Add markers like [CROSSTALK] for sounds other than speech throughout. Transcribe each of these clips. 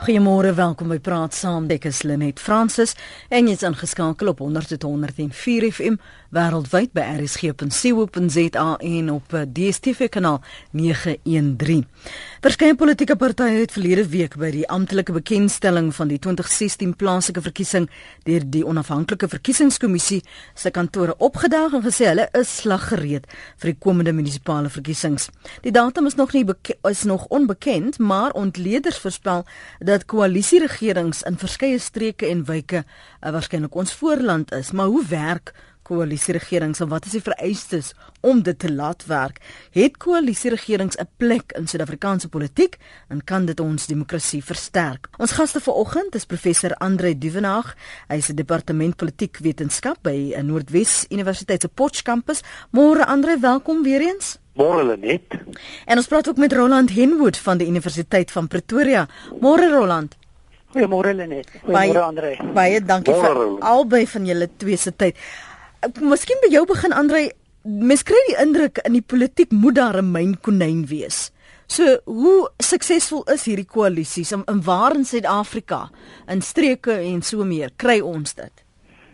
Goeiemôre, welkom by Praat Saam. Ek is Lenet Fransis en jy's ingeskakel op 100.104 FM wêreldwyd by rsg.co.za en op eh, DStv kanaal 913. Verskeie politieke partye het verlede week by die amptelike bekendstelling van die 2016 plaaslike verkiesing deur die onafhanklike verkiesingskommissie se kantore opgedaag en gesê hulle is slaggereed vir die komende munisipale verkiesings. Die datum is nog nie is nog onbekend, maar ontleeders voorspel dat koalisieregerings in verskeie streke en wyke uh, waarskynlik ons voorland is, maar hoe werk koalisieregerings en wat is die vereistes om dit te laat werk? Het koalisieregerings 'n plek in Suid-Afrikaanse politiek en kan dit ons demokrasie versterk? Ons gaste vanoggend is professor Andre Duvenage. Hy is 'n departement politiek wetenskap by Noordwes Universiteit se Potch kampus. Môre Andre, welkom weer eens. Môre Lenet. En ons praat ook met Roland Henwood van die Universiteit van Pretoria. Môre Roland. Goeiemôre Lenet. Goeiemôre Andre. Baie dankie Morre. vir albei van julle twee se tyd. Miskien by jou begin Andre, mens kry die indruk in die politiek moet daar 'n myn konyn wees. So, hoe suksesvol is hierdie koalisies in, in waar in Suid-Afrika, in streke en so meer, kry ons dit?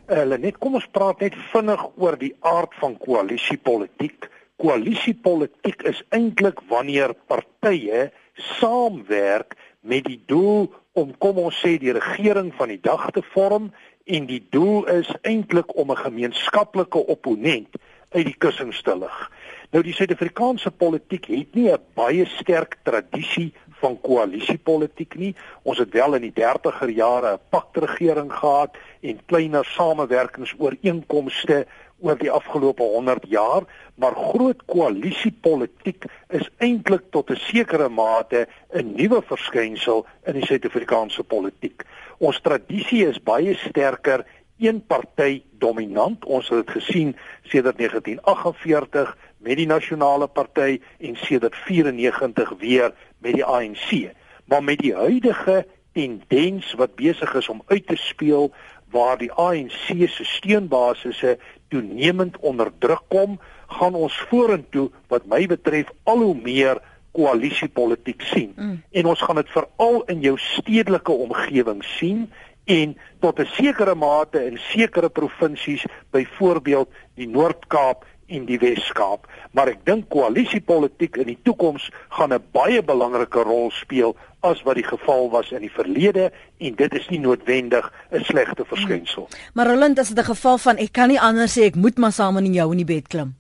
Hulle uh, net kom ons praat net vinnig oor die aard van koalisiepolitiek koalisiepolitiek is eintlik wanneer partye saamwerk met die doel om kom ons sê die regering van die dag te vorm en die doel is eintlik om 'n gemeenskaplike opponent uit die kussings te lig. Nou die Suid-Afrikaanse politiek het nie 'n baie sterk tradisie van koalisiepolitiek nie. Ons het wel in die 30er jare 'n paktregering gehad en kleiner samewerkingsooreenkomste oor die afgelope 100 jaar, maar groot koalisiepolitiek is eintlik tot 'n sekere mate 'n nuwe verskynsel in die Suid-Afrikaanse politiek. Ons tradisie is baie sterker een party dominant. Ons het dit gesien sedert 1948 met die Nasionale Party en sedert 94 weer met die ANC. Maar met die huidige tendens wat besig is om uit te speel waar die ANC se steunbasisse toenemend onder druk kom, gaan ons vorentoe wat my betref al hoe meer koalisiepolitiek sien. Mm. En ons gaan dit veral in jou stedelike omgewing sien en tot 'n sekere mate in sekere provinsies, byvoorbeeld die Noord-Kaap en die Wes-Kaap, maar ek dink koalisiepolitiek in die toekoms gaan 'n baie belangrike rol speel as wat die geval was in die verlede en dit is nie noodwendig 'n slegte verskynsel. Hmm. Maar Roland, as dit 'n geval van ek kan nie anders sê ek moet maar saam in jou in die bed klim.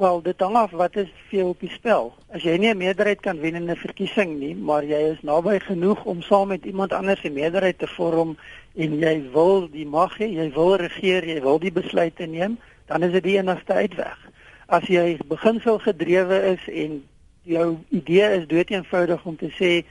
Wel, dit hang af wat is veel op die spel. As jy nie 'n meerderheid kan wen in 'n verkiesing nie, maar jy is naby genoeg om saam met iemand anders 'n meerderheid te vorm en jy wil die mag hê, jy wil regeer, jy wil die besluite neem, dan is dit die enigste uitweg. As jy beginsel gedrewe is en jou idee is doeteenvoudig om te sê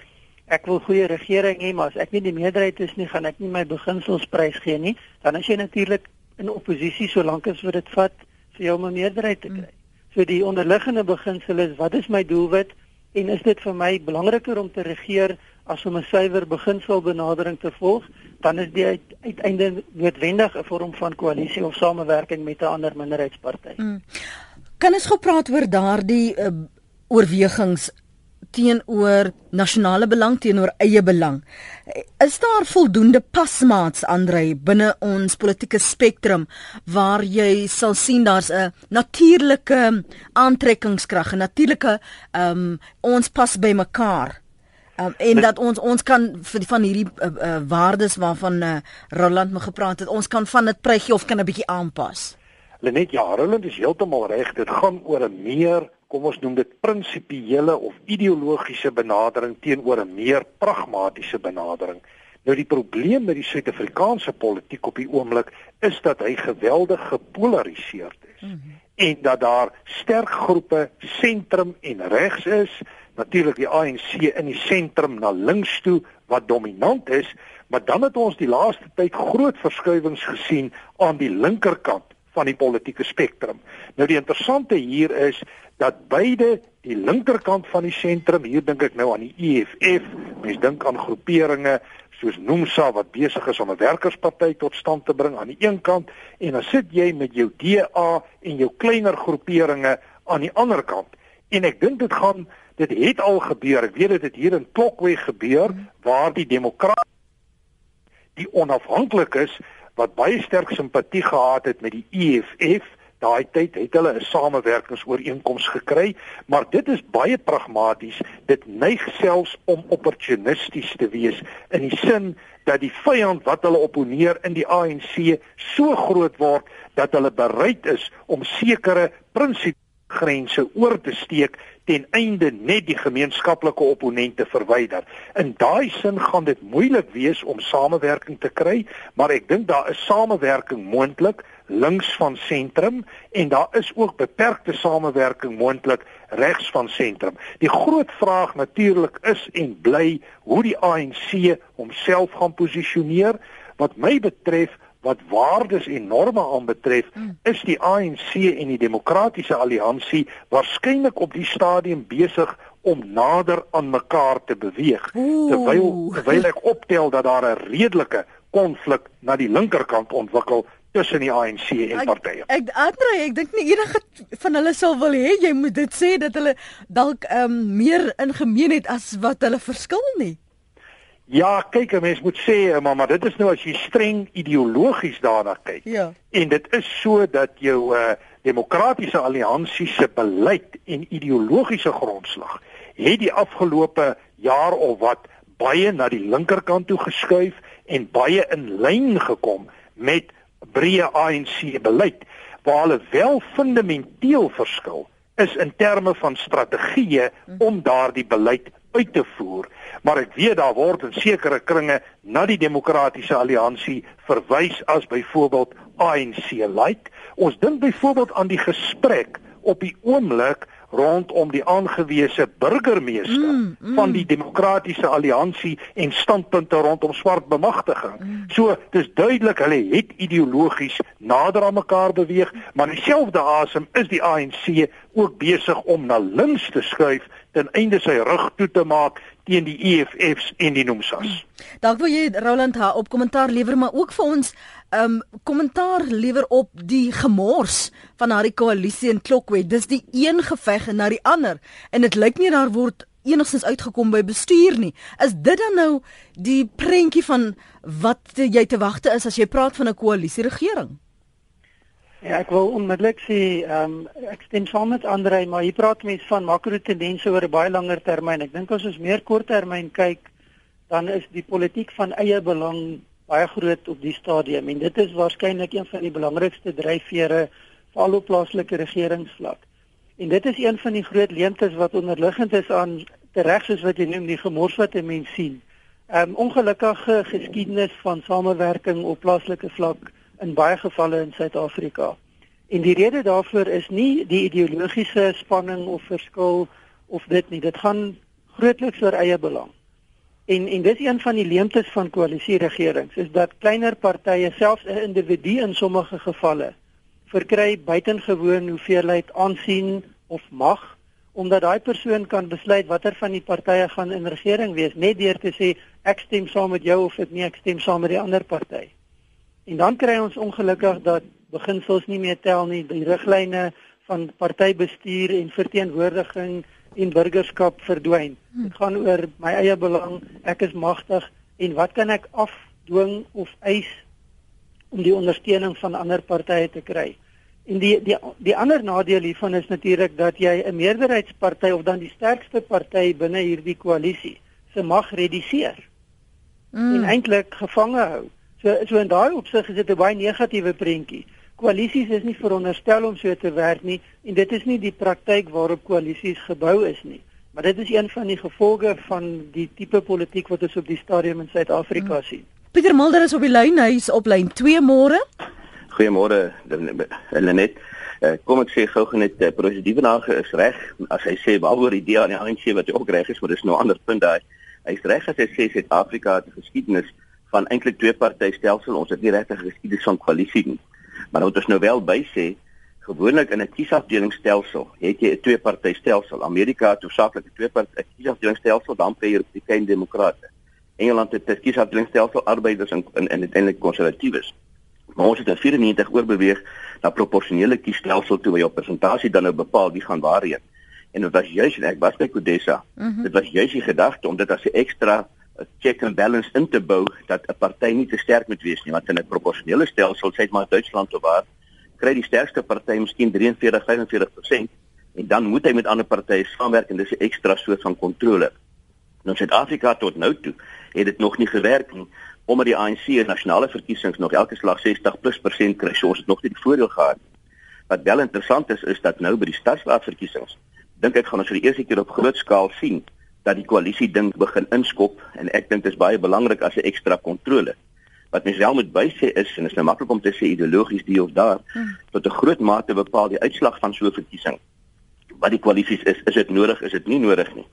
ek wil goeie regering hê, maar as ek nie die meerderheid is nie, gaan ek nie my beginsels prysgee nie, dan is jy natuurlik in oppositie solank as wat dit vat vir jou om 'n meerderheid te kry. So die onderliggende beginsel is wat is my doelwit en is dit vir my belangriker om te regeer as om 'n suiwer beginselbenadering te volg, dan is dit uiteindelik noodwendig 'n vorm van koalisie of samewerking met 'n ander minderheidsparty. Mm. Kan ons gepraat oor daardie uh, oorwegings teenoor nasionale belang teenoor eie belang. Is daar voldoende pasmaats Andre binne ons politieke spektrum waar jy sal sien daar's 'n natuurlike aantrekkingskrag, 'n natuurlike ehm um, ons pas by mekaar. Um, en dat ons ons kan vir van hierdie uh, uh, waardes waarvan uh, Roland me gepraat het, ons kan van dit prygie of kan 'n bietjie aanpas. Lenet ja, Roland is heeltemal reg. Dit gaan oor 'n meer, kom ons noem dit prinsipiële of ideologiese benadering teenoor 'n meer pragmatiese benadering. Nou die probleem met die Suid-Afrikaanse politiek op die oomblik is dat hy geweldig gepolariseerd is. Mm -hmm. En dat daar sterk groepe sentrum en regs is natuurlik die ANC in die sentrum na links toe wat dominant is, maar dan het ons die laaste tyd groot verskywings gesien aan die linkerkant van die politieke spektrum. Nou die interessante hier is dat beide die linkerkant van die sentrum, hier dink ek nou aan die EFF, mens dink aan groeperinge soos Nomsa wat besig is om 'n werkersparty tot stand te bring aan die een kant en dan sit jy met jou DA en jou kleiner groeperinge aan die ander kant. En ek dink dit gaan dit het al gebeur. Ek weet dit het hier in Klokweg gebeur waar die demokrat die onafhanklik is wat baie sterk simpatie gehad het met die EFF daai tyd het hulle 'n samewerkingsooreenkoms gekry, maar dit is baie pragmaties. Dit neig selfs om opportunisties te wees in die sin dat die vyand wat hulle opponeer in die ANC so groot word dat hulle bereid is om sekere prinsipgrense oor te steek ten einde net die gemeenskaplike opponente verwyder. In daai sin gaan dit moeilik wees om samewerking te kry, maar ek dink daar is samewerking moontlik links van sentrum en daar is ook beperkte samewerking moontlik regs van sentrum. Die groot vraag natuurlik is en bly hoe die ANC homself gaan posisioneer. Wat my betref, wat waardes en norme aanbetref, hmm. is die ANC en die Demokratiese Alliansie waarskynlik op die stadium besig om nader aan mekaar te beweeg. Terwyl terwyl ek optel dat daar 'n redelike konflik na die linkerkant ontwikkel tussen die ANC en partye. Ek, ek Andre, ek dink nie enige van hulle sal wil hê jy moet dit sê dat hulle dalk ehm um, meer in gemeen het as wat hulle verskil nie. Ja, kyk, 'n mens moet sê, eh, maar dit is nou as jy streng ideologies daarna kyk. Ja. En dit is so dat jou uh, demokratiese alliansie se beleid en ideologiese grondslag het die afgelope jaar of wat baie na die linkerkant toe geskuif en baie in lyn gekom met breë ANC beleid waar hulle wel fundamenteel verskil is in terme van strategieë om daardie beleid uit te voer. Maar ek weet daar word in sekere kringe na die demokratiese alliansie verwys as byvoorbeeld ANC light ons dink byvoorbeeld aan die gesprek op die oomblik rondom die aangewese burgemeester mm, mm. van die demokratiese alliansie en standpunte rondom swart bemagtiging. Mm. So dis duidelik hulle het ideologies nader aan mekaar beweeg, maar dieselfde asem is die ANC ook besig om na links te skuif ten einde sy rug toe te maak teen die EFFs en die NUMSAS. Dalk wil jy Roland haar op kommentaar lewer maar ook vir ons um kommentaar lewer op die gemors van daardie koalisie in Klokwet. Dis die een geveg en na die ander en dit lyk nie daar word enigstens uitgekom by bestuur nie. Is dit dan nou die prentjie van wat jy te wagte is as jy praat van 'n koalisie regering? Ja, ek wil onmiddellik sê, ehm um, ek stem saam met Andre, maar hier praat mense van makro tendense oor 'n baie langer termyn. Ek dink as ons meer korttermyn kyk, dan is die politiek van eie belang baie groot op die stadium en dit is waarskynlik een van die belangrikste dryfvere veral op plaaslike regeringsvlak. En dit is een van die groot leemtes wat onderliggend is aan tereg soos wat jy noem die gemors wat 'n mens sien. Ehm um, ongelukkige geskiedenis van samewerking op plaaslike vlak in baie gevalle in Suid-Afrika. En die rede daarvoor is nie die ideologiese spanning of verskil of dit nie. Dit gaan grootliks oor eie belang. En en dis een van die leemtes van koalisieregerings is dat kleiner partye selfs 'n individu in sommige gevalle verkry buitengewoon hoeveelheid aansien of mag omdat daai persoon kan besluit watter van die partye gaan in regering wees net deur te sê ek stem saam met jou of ek nie ek stem saam met die ander party. En dan kry ons ongelukkig dat beginsels nie meer tel nie, die riglyne van partybestuur en verteenwoordiging en burgerskap verdwyn. Hm. Dit gaan oor my eie belang, ek is magtig en wat kan ek afdwing of eis om die ondersteuning van ander partye te kry? En die die die ander nadeel hiervan is natuurlik dat jy 'n meerderheidsparty of dan die sterkste party binne hierdie koalisie se mag reduseer. Mm. En eintlik gevange hou. So so in daai opsig is dit 'n baie negatiewe prentjie. Koalisies is nie veronderstel om so te werk nie en dit is nie die praktyk waarop koalisies gebou is nie. Maar dit is een van die gevolge van die tipe politiek wat ons op die stadium in Suid-Afrika hmm. sien. Pieter Mulder is op die lyn, hy is op lyn 2 môre. Goeiemôre, Lenet. Uh, kom ek sê gou net uh, president Nage is reg as hy sê waaroor die DA en die ANC wat ook reg is, maar dis nou 'n ander punt daai. Hy's reg as hy sê Suid-Afrika het 'n geskiedenis van eintlik twee party stelsel. Ons het nie regtig geskiedenis van koalisie nie. Maar wat ons nou wel by sê, gewoonlik in 'n kiesafdelingsstelsel, het jy 'n twee party stelsel. Amerika het hoofsaaklik 'n twee party kiesafdelingsstelsel, dan kry jy Republikeine en Demokrate. Engeland het 'n kiesafdelingsstelsel, arbeiders en en, en uiteindelik konservatiewes. Maar ons het in 94 oorbeweeg na proporsionele kiesstelsel toe waar jou persentasie dan nou bepaal wie gaan waarheen. en dit was juis en ek was by Kodesa. Mm -hmm. Dit was juis die gedagte om dit as 'n ekstra check and balance in te bou dat 'n party nie te sterk moet wees nie want in 'n proporsionele stelsel sê dit maar Duitsland of waar kry die sterkste party miskien 43 45% en dan moet hy met ander partye saamwerk en dis 'n ekstra soort van kontrole. Nou Suid-Afrika tot nou toe het dit nog nie gewerk nie omdat die ANC in nasionale verkiesings nog elke slag 60+% kry, so ons het nog nie die voordeel gehad nie. Wat wel interessant is is dat nou by die stadsraadverkiesings dink ek gaan ons vir die eerste keer op groot skaal sien dat die koalisie ding begin inskop en ek dink dit is baie belangrik as 'n ekstra kontrole. Wat mens wel moet bysê is en dit is nou maklik om te sê ideologies die of daar hmm. tot 'n groot mate bepaal die uitslag van so 'n verkiesing. Wat die koalisies is, is dit nodig, is dit nie nodig nie.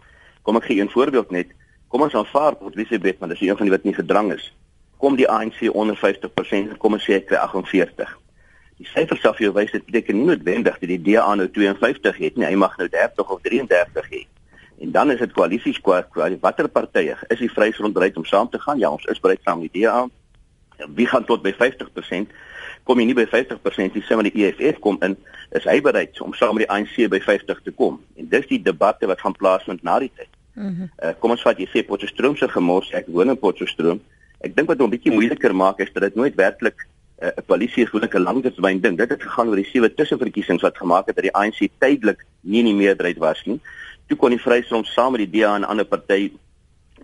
Kom ek gee een voorbeeld net. Kom ons aanvaar Port Elizabeth, want dit is een van die wat nie gedrang is. Kom die ANC onder 50%, kom ons sê ek kry 48 die syfers sal vir jou wys dit beteken nie noodwendig dat die DA nou 52 het nie, hy mag nou 30 of 33 hê. En dan is dit koalisies kwart, watter partye is die vryheidsrond bereid om saam te gaan? Ja, ons is bereid saam met die DA. Wie gaan tot by 50%? Kom jy nie by 50% nie, sê maar die EFF kom in, is hy bereid om saam met die ANC by 50 te kom? En dis die debatte wat gaan plaasvind na die tyd. Mm uh, kom ons vat jy sê Potchefstroom se gemors, ek woon in Potchefstroom. Ek dink wat hom 'n bietjie moeiliker maak is dat dit nooit werklik Eh, 'n uh, polisie is gewoonlik 'n langtermyn ding. Dit het gegaan oor die sewe tussenverkiesings wat gemaak het dat die ANC tydelik nie in die meerderheid was nie. Toe kon die Vryheidsfront saam met die DA en ander party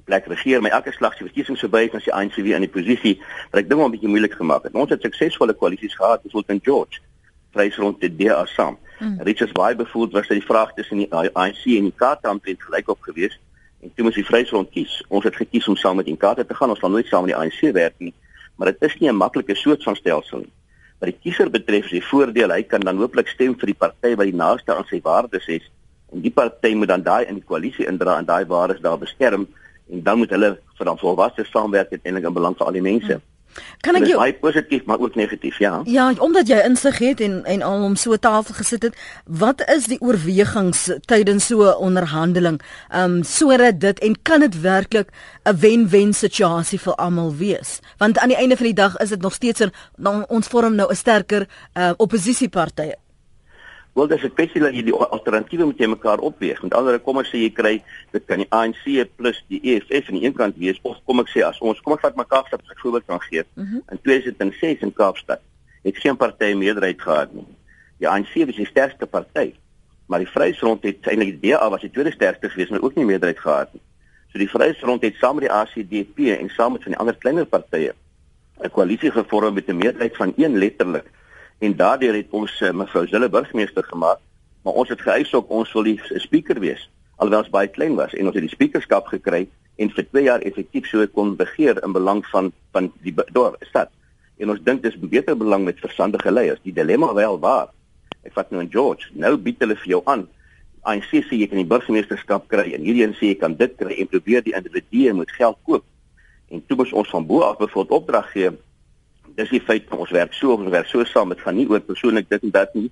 plek regeer, maar elke slag se verkiesings verby het as die ANC weer in die posisie wat ek dink hom 'n bietjie moeilik gemaak het. Ons het suksesvolle koalisies gehad, soos in George. Vryheidsfront het die DA saam. Hmm. Richards Bay bevoel was dat die vraag tussen die ANC en die KATA omtrent gelyk op gewees en toe moes die Vryheidsfront kies. Ons het gekies om saam met die KATA te gaan. Ons sal nooit saam met die ANC werk nie maar dit is nie 'n maklike soort van stelsel nie. Wat die kiezer betref, is die voordeel hy kan dan hooplik stem vir die party wat die naaste aan sy waardes is en die party moet dan daai in die koalisie indra en daai waardes daar beskerm en dan moet hulle vir dan volwasse saamwerk uiteindelik in belang vir al die mense. Hmm. Kan ek jou baie positief maar ook negatief, ja. Ja, omdat jy insig het en en al om so tafel gesit het, wat is die oorwegings tydens so 'n onderhandeling? Ehm um, sodat dit en kan dit werklik 'n wen-wen situasie vir almal wees? Want aan die einde van die dag is dit nog steeds 'n ons vorm nou 'n sterker uh, oppositiepartye. Wel dis 'n kwessie dat jy die alternatiewe moet jy mekaar opweeg. Met ander kom ek sê jy kry dit kan die ANC plus die EFF aan die een kant wees of kom ek sê as ons kom ek vat mekaar as 'n voorbeeld kan gee. Mm -hmm. In 2006 in Kaapstad het geen party meerderheid gehad nie. Die ANC was die sterkste party, maar die Vryheidsfront het eintlik die DA was die tweede sterkste gewees, maar ook nie meerderheid gehad nie. So die Vryheidsfront het saam met die ACDP en saam met van die ander kleiner partye 'n koalisie gevorm met 'n meerderheid van een letterlik en daardeur het ons uh, mevrou Zille burgemeester gemaak maar ons het geëis ook ons wil die speaker wees alhoewel ons baie klein was en ons het die speakerskap gekry en vir 2 jaar effektief so kon begeer in belang van van die dorp stad. En ons dink dis beter belang met verstandige leiers. Die dilemma wel waar. Ek vat nou in George. Nou bied hulle vir jou aan. ANC sê jy kan die burgemeesterskap kry en hierdie een sê jy kan dit kry en probeer die individue met geld koop. En toe moes ons van bo af bevoel opdrag gee dis die feit ons werk so ons werk so saam dit gaan nie oor persoonlik dit en dat nie.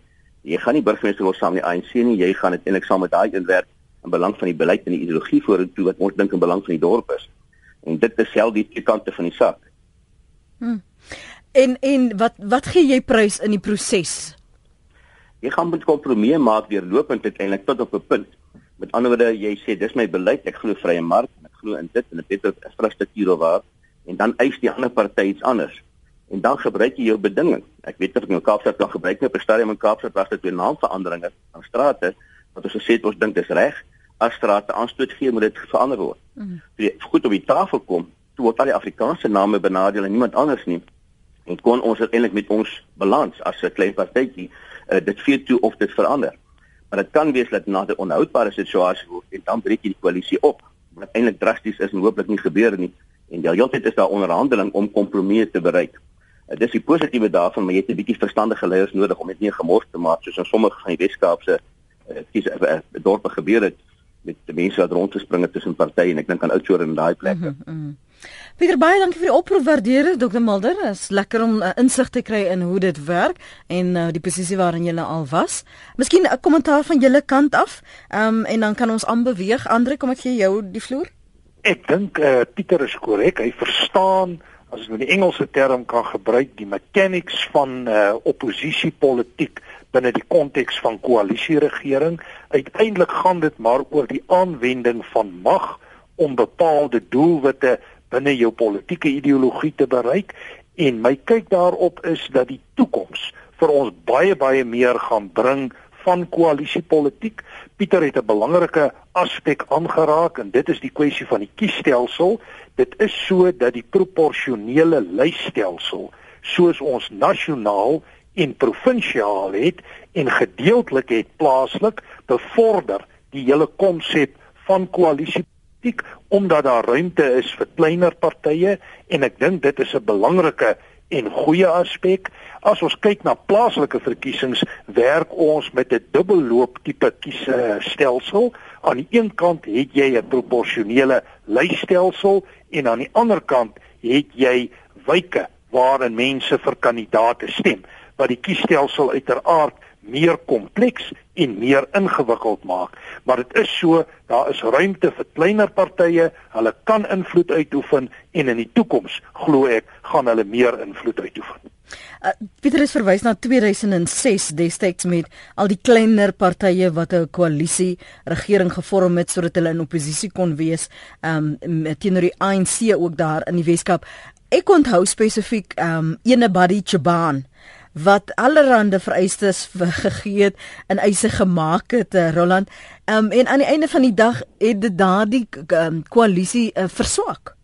Jy gaan nie burgemeester wil saam met die ANC nie jy gaan uiteindelik saam met daai inwerk in belang van die beleid en die ideologie vorentoe wat ons dink in belang van die dorp is. En dit is self die twee kante van die saak. Hmm. en en wat wat gee jy prys in die proses? Jy gaan met kompromie maak weer lopend uiteindelik tot op 'n punt. Met ander woorde jy sê dis my beleid ek glo vrye mark ek glo in dit en 'n beter infrastruktuur of waar en dan eis die ander party iets anders en dan gebruik jy jou bedinging. Ek weet of ek nou Kaapstad kan gebruik net op 'n stadium in Kaapstad was dit weer naamveranderinge van strate wat ons gesê het ons dink dis reg as strate aanstoot gee moet dit verander word. Mm. Vir goed op die tafel kom, toe word al die Afrikaanse name benadeel en niemand anders nie. En kon ons uiteindelik met ons balans as 'n klein partytjie uh, dit vir toe of dit verander. Maar dit kan wees dat na 'n onhoudbare situasie word en dan breek jy die koalisie op. Wat eintlik drasties is en hooplik nie gebeur nie. En die hele tyd is daar onderhandeling om kompromieë te bereik. Uh, dis die positiewe daarvan, maar jy het 'n bietjie verstandige leiers nodig om dit nie gemors te maak soos in sommige van die Weskaapse uh, kies uh, uh, dorpe gebeur het met die mense wat rondgespring het tussen partye en ek dink aan Oudtshoorn en daai plekke. Mm -hmm. Pieter baie dankie vir die oproep waardeer Dr Mulder. Dit is lekker om uh, insig te kry in hoe dit werk en uh, die posisie waarin jy al was. Miskien 'n kommentaar van julle kant af. Ehm um, en dan kan ons aanbeweeg. Andre, kom ek gee jou die vloer. Ek dink uh, Pieter is korrek. Hy verstaan as ek nou die Engelse term kan gebruik, die mechanics van uh, oppositiepolitiek binne die konteks van koalisieregering. Uiteindelik gaan dit maar oor die aanwending van mag om bepaalde doelwitte binne jou politieke ideologie te bereik en my kyk daarop is dat die toekoms vir ons baie baie meer gaan bring van koalisiepolitiek. Pieter het 'n belangrike aspek aangeraak en dit is die kwessie van die kiesstelsel. Dit is so dat die proporsionele lysstelsel soos ons nasionaal en provinsiaal het en gedeeltelik het plaaslik bevorder die hele konsep van koalisiepolitiek omdat daar ruimte is vir kleiner partye en ek dink dit is 'n belangrike en goeie aspek. As ons kyk na plaaslike verkiesings, werk ons met 'n dubbelloop tipe kiesstelsel. Aan die een kant het jy 'n proporsionele lysstelsel en aan die ander kant het jy wyke waarin mense vir kandidate stem wat die kiesstelsel uiteraard meer kompleks en meer ingewikkeld maak. Maar dit is so, daar is ruimte vir kleiner partye, hulle kan invloed uitoefen en in die toekoms glo ek gaan hulle meer invloed uitoefen. Uh, Pieter is verwys na 2006 destyds met al die kleiner partye wat 'n koalisie regering gevorm het sodat hulle in oppositie kon wees um teenoor die ANC ook daar in die Weskaap. Ek onthou spesifiek um ene Buddy Chaban wat allerhande vereistes gegee het en eise gemaak het uh, Roland. Um, en aan die einde van die dag het dit daardie um, koalisie uh, verswak.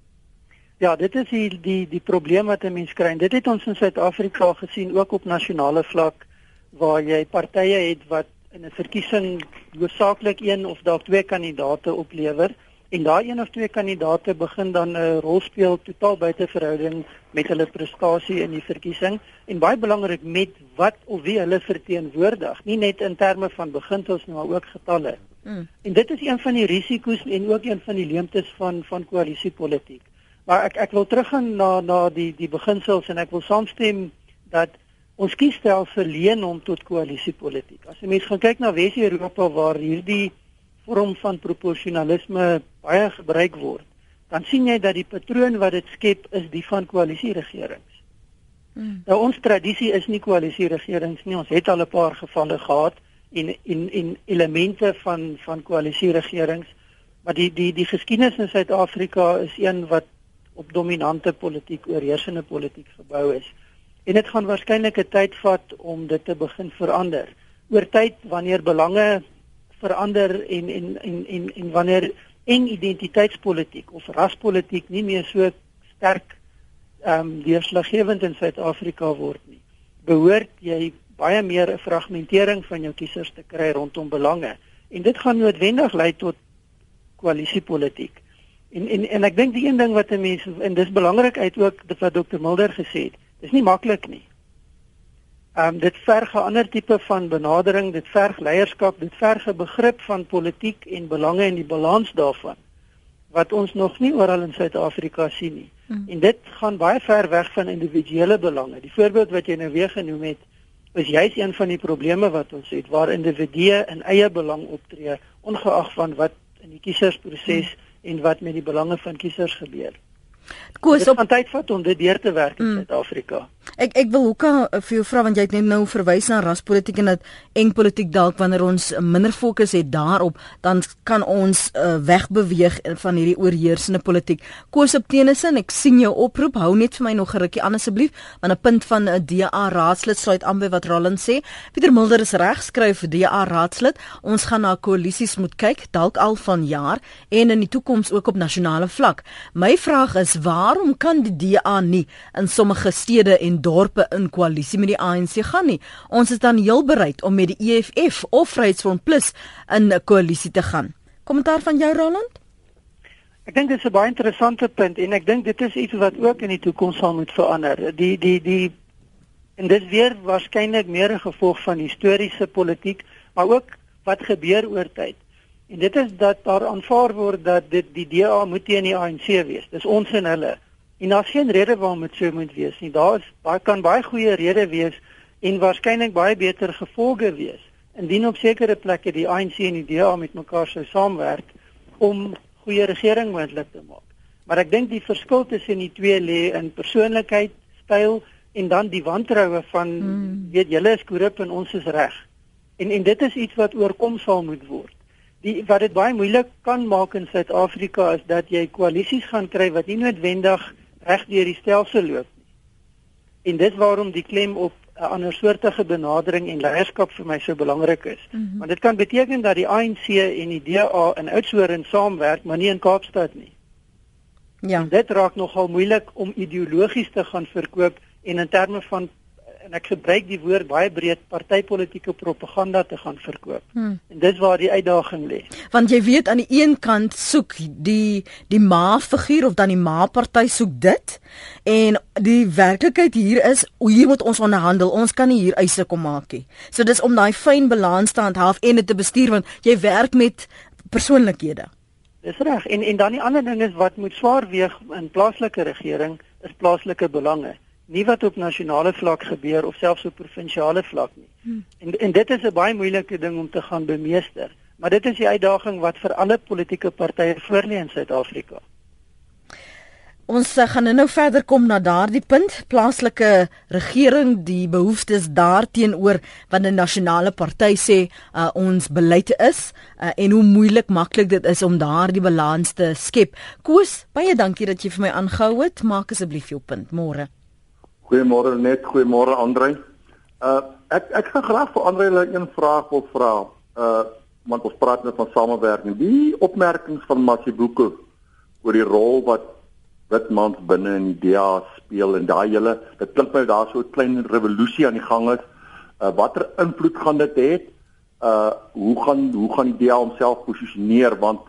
Ja, dit is die die die probleem wat 'n mens kry. Dit het ons in Suid-Afrika gesien ook op nasionale vlak waar jy partye het wat in 'n verkiesing hoofsaaklik een of dalk twee kandidaate oplewer en daai een of twee kandidaate begin dan 'n rol speel totaal buite verhouding met hulle prestasie in die verkiesing en baie belangrik met wat of wie hulle verteenwoordig nie net in terme van beginsels maar ook getalle. Mm. En dit is een van die risiko's en ook een van die leemtes van van koalisiepolitiek. Maar ek ek wil teruggaan na na die die beginsels en ek wil saamstem dat ons kiesstelsel verleen om tot koalisiepolitiek. As jy mens gaan kyk na Wes-Europa waar hierdie vorm van proporsionalisme baie gebruik word, dan sien jy dat die patroon wat dit skep is die van koalisieregerings. Hmm. Nou ons tradisie is nie koalisieregerings nie. Ons het al 'n paar gevalle gehad en en en elemente van van koalisieregerings, maar die die die geskiedenis in Suid-Afrika is een wat op dominante politiek oorheersende politiek gebou is. En dit gaan waarskynlik 'n tyd vat om dit te begin verander. Oor tyd wanneer belange verander en en en en, en wanneer en identiteitspolitiek of raspolitiek nie meer so sterk ehm um, deurslaggewend in Suid-Afrika word nie. Behoort jy baie meer 'n fragmentering van jou kiesers te kry rondom belange en dit gaan noodwendig lei tot koalisiepolitiek. En en en ek dink die een ding wat 'n mens en dis belangrik uit ook wat Dr Mulder gesê het, dis nie maklik nie. Ehm um, dit verg 'n ander tipe van benadering, dit verg leierskap, dit verg 'n begrip van politiek en belange en die balans daarvan wat ons nog nie oral in Suid-Afrika sien nie. Hmm. En dit gaan baie ver weg van individuele belange. Die voorbeeld wat jy nou weer genoem het, is juis een van die probleme wat ons het waar individue in eie belang optree ongeag van wat in die kiesersproses hmm. en wat met die belange van kiesers gebeur. Koos op tyd vat om dit deur te werk in mm. Suid-Afrika. Ek ek wil hoeka uh, vir jou vra want jy het net nou verwys na raspolitiek en dat eng politiek dalk wanneer ons minder fokus het daarop dan kan ons uh, wegbeweeg van hierdie oorheersende politiek. Koos op Tennyson, ek sien jou oproep. Hou net vir my nog 'n rukkie aan asseblief want 'n punt van 'n DA raadslid sluit aan by wat Roland sê. Pieter Mulder is reg skryf vir DA raadslid. Ons gaan na koalisies moet kyk dalk al van jaar en in die toekoms ook op nasionale vlak. My vraag is waarom kan die DA nie in sommige stede en dorpe in koalisie met die ANC gaan nie? Ons is dan heel bereid om met die EFF of Vryheidsfront Plus in 'n koalisie te gaan. Kommentaar van jou Roland? Ek dink dit is 'n baie interessante punt en ek dink dit is iets wat ook in die toekoms sal moet verander. Die die die en dit weer waarskynlik meer 'n gevolg van historiese politiek, maar ook wat gebeur oor tyd. En dit is dat daar aanvaar word dat dit die DA moet teen die ANC wees. Dis ons en hulle. En daar's geen rede waarom dit so moet wees nie. Daar is baie kan baie goeie redes wees en waarskynlik baie beter gevolge wees indien op sekere plekke die ANC en die DA met mekaar sou saamwerk om goeie regering moontlik te maak. Maar ek dink die verskil tussen die twee lê in persoonlikheid, styl en dan die wantroue van hmm. weet julle is korrup en ons is reg. En en dit is iets wat oorkom sal moet word. Die wat dit baie moeilik kan maak in Suid-Afrika is dat jy koalisies gaan kry wat nie noodwendig reg deur die stelsel loop nie. En dit waarom die klem op 'n ander soortige benadering en leierskap vir my so belangrik is. Mm -hmm. Want dit kan beteken dat die ANC en die DA in Oudtshoorn saamwerk, maar nie in Kaapstad nie. Ja. En dit raak nogal moeilik om ideologies te gaan verkoop en in terme van en ek gebruik die woord baie breed partytetiese propaganda te gaan verkoop. Hmm. En dis waar die uitdaging lê. Want jy weet aan die een kant soek die die ma figuur of dan die ma party soek dit en die werklikheid hier is hier moet ons onderhandel. Ons kan nie hier eise kom maak nie. So dis om daai fyn balans te handhaaf en dit te bestuur want jy werk met persoonlikhede. Dis reg. En en dan die ander ding is wat moet swaar weeg in plaaslike regering is plaaslike belange nie wat op nasionale vlak gebeur of selfs op provinsiale vlak nie. Hmm. En en dit is 'n baie moeilike ding om te gaan bemeester, maar dit is die uitdaging wat vir alle politieke partye voorlê in Suid-Afrika. Ons uh, gaan nou verder kom na daardie punt, plaaslike regering, die behoeftes daarteenoor wat 'n nasionale party sê uh, ons beleid is uh, en hoe moeilik maklik dit is om daardie balans te skep. Koos, baie dankie dat jy vir my aangehou het. Maak asseblief jou punt môre. Goeiemôre net, goeiemôre Andrei. Uh ek ek gaan graag vir Andrei 'n vraag wil vra. Uh want ons praat net van samewerking. Die opmerkings van Masibuko oor die rol wat Witmans binne in die DA speel en daai hele dit klink my daar so 'n klein revolusie aan die gang is. Uh watter invloed gaan dit hê? Uh hoe gaan hoe gaan die DA homself posisioneer want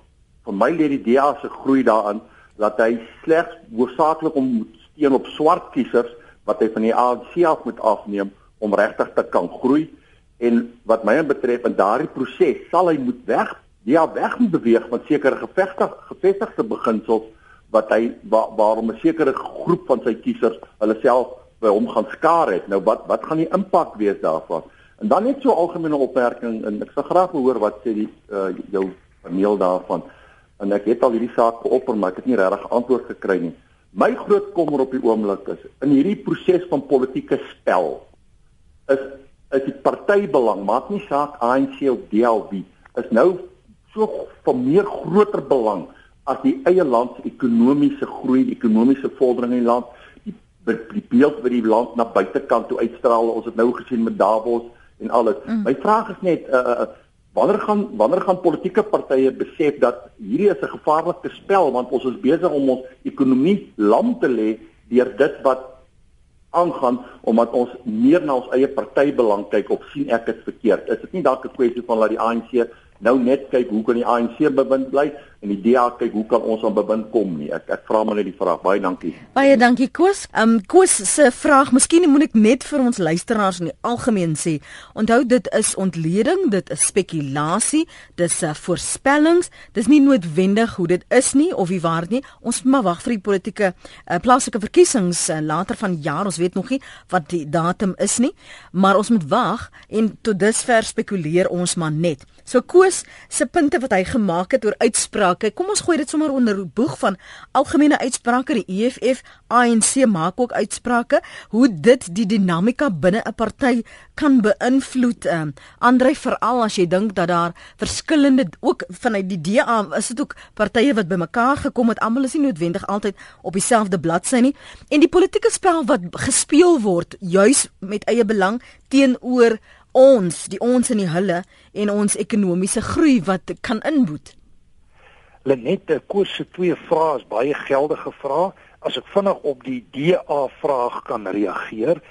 vir my lê die DA se groei daarin dat hy slegs hoofsaaklik om steun op swart kiesers wat hy van die ANC af moet afneem om regtig te kan groei. En wat my betref in daardie proses sal hy moet weg ja weg moet beweeg van sekere gevestig gevestigde beginsels wat hy wa, waarom 'n sekere groep van sy kiesers hulle self by hom gaan skaar het. Nou wat wat gaan die impak wees daarvan? En dan net so algemene opmerking en ek sal graag hoor wat sê die uh, jou paneel daarvan. En ek het al hierdie saak geopper maar ek het nie regtig antwoord gekry nie My groot kommer op die oomblik is in hierdie proses van politieke spel is is die partybelang, maak nie saak ANC of DLB, is nou so van meer groter belang as die eie land se ekonomiese groei, ekonomiese vordering in die land, die die beeld wat die land na buitekant toe uitstraal. Ons het nou gesien met Davos en alles. Mm. My vraag is net uh, uh Wanneer gaan wanneer gaan politieke partye besef dat hierdie is 'n gevaarlike spel want ons is besig om ons ekonomie lam te lê deur dit wat aangaan omdat ons meer na ons eie partybelang kyk of sien ek dit verkeerd? Is dit nie dalk 'n kwessie van dat die ANC nou net kyk hoe kan die ANC bewind bly en die DA kyk hoe kan ons aan bewind kom nie. Ek ek vra maar net die vraag. Baie dankie. Baie dankie Koos. Ehm um, Koos se vraag, miskien moet ek net vir ons luisteraars in die algemeen sê, onthou dit is ontleding, dit is spekulasie, dis 'n uh, voorspellings, dis nie noodwendig hoe dit is nie of wie waar nie. Ons moet maar wag vir die politieke uh, plaaslike verkiesings uh, later van jaar. Ons weet nog nie wat die datum is nie, maar ons moet wag en tot dusver spekuleer ons maar net. So Koos se punte wat hy gemaak het oor uitsprake, kom ons gooi dit sommer onder boeg van algemene uitsprake. Die EFF, ANC maak ook uitsprake hoe dit die dinamika binne 'n party kan beïnvloed. Um, Andrei veral as jy dink dat daar verskillende ook vanuit die DA is dit ook partye wat bymekaar gekom het. Almal is nie noodwendig altyd op dieselfde bladsy nie. En die politieke spel wat gespeel word juis met eie belang teenoor ons, die ons en die hulle en ons ekonomiese groei wat kan inboet. Lenette Koos se twee vrae is baie geldige vrae. As ek vinnig op die DA vraag kan reageer,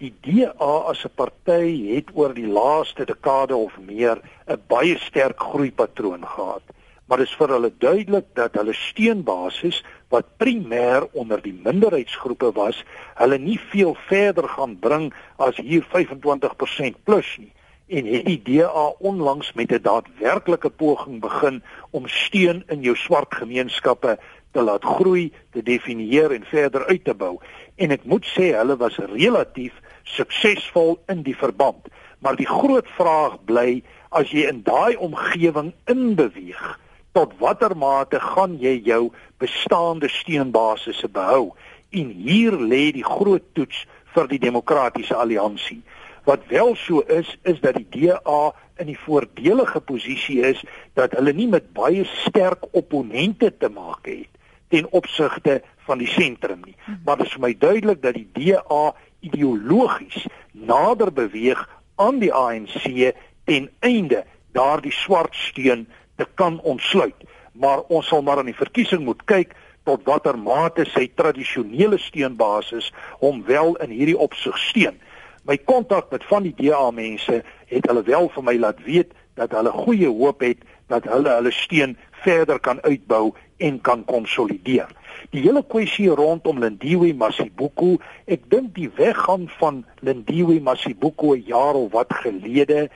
die DA as 'n party het oor die laaste dekade of meer 'n baie sterk groeipatroon gehad maar dit is vir hulle duidelik dat hulle steunbasis wat primêr onder die minderheidsgroepe was, hulle nie veel verder gaan bring as hier 25% plus nie en het die DA onlangs met 'n daadwerklike poging begin om steun in jou swart gemeenskappe te laat groei, te definieer en verder uit te bou. En ek moet sê hulle was relatief suksesvol in die verband. Maar die groot vraag bly as jy in daai omgewing inbeweeg, tot watter mate gaan jy jou bestaande steunbasisse behou? En hier lê die groot toets vir die demokratiese alliansie. Wat wel so is, is dat die DA in die voordelige posisie is dat hulle nie met baie sterk opponente te maak het ten opsigte van die sentrum nie. Maar dit is vir my duidelik dat die DA ideologies nader beweeg aan die ANC ten einde daardie swart steun te kan ontsluit. Maar ons sal maar aan die verkiesing moet kyk tot watter mate sy tradisionele steunbasis hom wel in hierdie opsig steun. My kontak met van die DA mense het hulle wel vir my laat weet dat hulle goeie hoop het dat hulle hulle steun verder kan uitbou en kan konsolideer. Die hele kwessie rondom Lindiwe Masibuku, ek dink die weggaan van Lindiwe Masibuku 'n jaar of wat gelede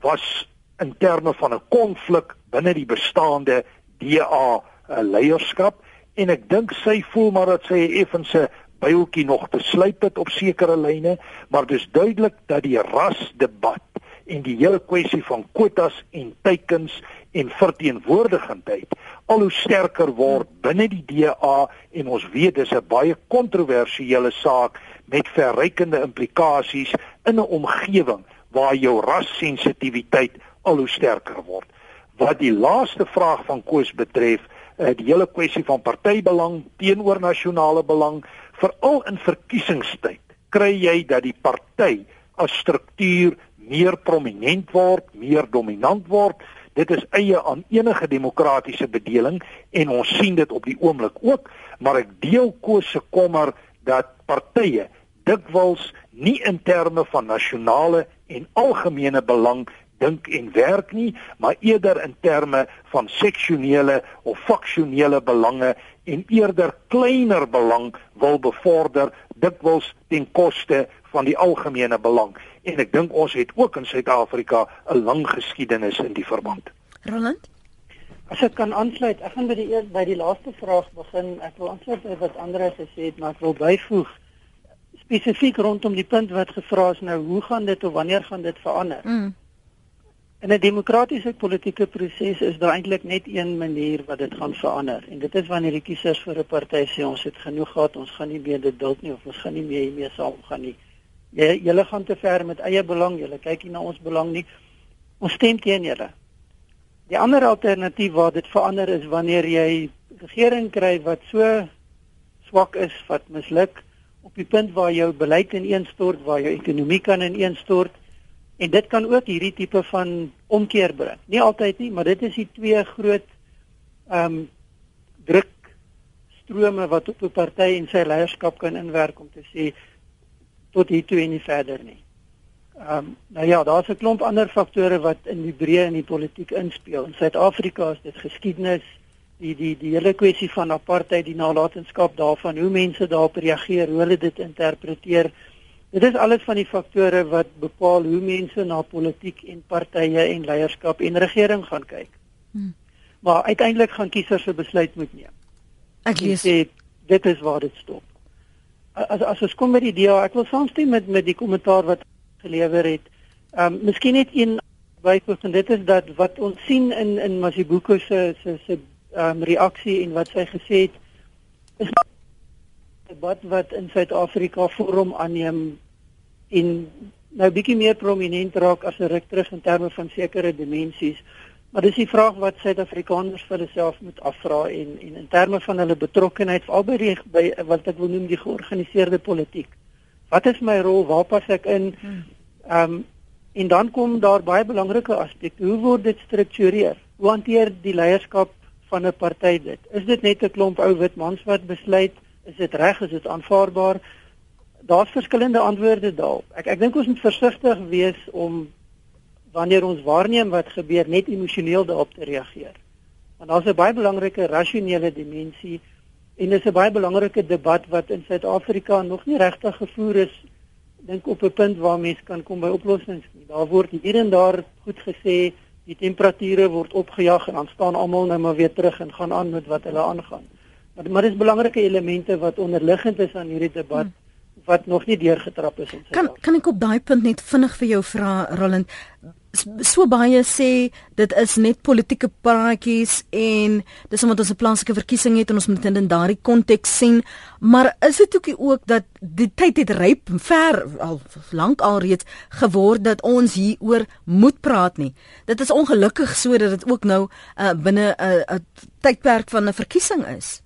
was in terme van 'n konflik binne die bestaande DA eh, leierskap en ek dink sy voel maar dat sy effense byltjie nog te slyp het op sekere lyne, maar dis duidelik dat die rasdebat en die hele kwessie van kwotas en teikens en verteenwoordigendheid al hoe sterker word binne die DA en ons weet dis 'n baie kontroversiële saak met verrykende implikasies in 'n omgewing waar jou rassensitiwiteit al hoe sterker word. Wat die laaste vraag van Koos betref, uh, die hele kwessie van partybelang teenoor nasionale belang, veral in verkiesingstyd, kry jy dat die party as struktuur meer prominent word, meer dominant word. Dit is eie aan enige demokratiese bedeling en ons sien dit op die oomblik ook, maar ek deel Koos se kommer dat partye dikwels nie in terme van nasionale en algemene belang dink en werk nie, maar eerder in terme van seksionele of faksionele belange en eerder kleiner belang wil bevorder dikwels ten koste van die algemene belang. En ek dink ons het ook in Suid-Afrika 'n lang geskiedenis in die verband. Roland As ek kan aansluit, ek gaan by die eers by die laaste vraag begin. Ek wil aansluit by wat ander gesê het, maar ek wil byvoeg spesifiek rondom die punt wat gevra is nou, hoe gaan dit of wanneer gaan dit verander? Mm. In 'n demokratiese politieke proses is daar eintlik net een manier wat dit gaan verander en dit is wanneer die kiesers vir 'n party sê ons het genoeg gehad, ons gaan nie meer dit duld nie of ons gaan nie meer hiermee saamgaan nie. Jy julle gaan te ver met eie belang, julle kyk nie na ons belang nie. Ons stem teen julle. Die ander alternatief waar dit verander is wanneer jy regering kry wat so swak is, wat misluk op die punt waar jou beleid ineenstort, waar jou ekonomie kan ineenstort En dit kan ook hierdie tipe van omkeer bring. Nie altyd nie, maar dit is die twee groot ehm um, druk strome wat op 'n party en sy leierskap kan inwerk om te sê tot hier toe en nie verder nie. Ehm um, nou ja, daar's 'n klomp ander faktore wat in die breë in die politiek inspel. In Suid-Afrika is dit geskiedenis, die die die hele kwessie van apartheid, die nalatenskap daarvan, hoe mense daarop reageer, hoe hulle dit interpreteer. Dit is alles van die faktore wat bepaal hoe mense na politiek en partye en leierskap en regering gaan kyk. Hmm. Maar uiteindelik gaan kiesers 'n besluit moet neem. Ek lees sê dit is waar dit stop. As as ons kom met die DA, ek wil saamstem met met die kommentaar wat gelewer het. Ehm um, miskien net een byvoeg en dit is dat wat ons sien in in Masibuko se se se ehm um, reaksie en wat sy gesê het is debat wat in Suid-Afrika vorm aanneem en nou bietjie meer prominent raak as 'n ruk terug in terme van sekere dimensies. Maar dis die vraag wat Suid-Afrikaners vir hulself moet afvra en en in terme van hulle betrokkeheid albei die, by wat ek wil noem die georganiseerde politiek. Wat is my rol? Waar pas ek in? Hmm. Ehm um, en dan kom daar baie belangrike aspekte. Hoe word dit gestruktureer? Hoe hanteer die leierskap van 'n party dit? Is dit net 'n klomp ou wit mans wat besluit is dit reg is dit aanvaarbaar daar's verskillende antwoorde daarop. Ek ek dink ons moet versigtig wees om wanneer ons waarneem wat gebeur net emosioneel daarop te reageer. Want daar's 'n baie belangrike rasionele dimensie en dis 'n baie belangrike debat wat in Suid-Afrika nog nie regtig gevoer is dink op 'n punt waar mense kan kom by oplossings nie. Daar word hier en daar goed gesê die temperature word opgejag en dan staan almal nou maar weer terug en gaan aan met wat hulle aangaan. Maar maar dis belangrike elemente wat onderliggend is aan hierdie debat hmm. Wat nog nie deurgetrap is in Kan kan ek op daai punt net vinnig vir jou vra Roland? So baie sê dit is net politieke praatjies en dis omdat ons 'n plaaslike verkiesing het en ons moet dit in daardie konteks sien. Maar is dit ook ook dat die tyd het ryp ver al lank al reeds geword dat ons hieroor moet praat nie. Dit is ongelukkig sodat dit ook nou uh, binne 'n uh, uh, tydperk van 'n verkiesing is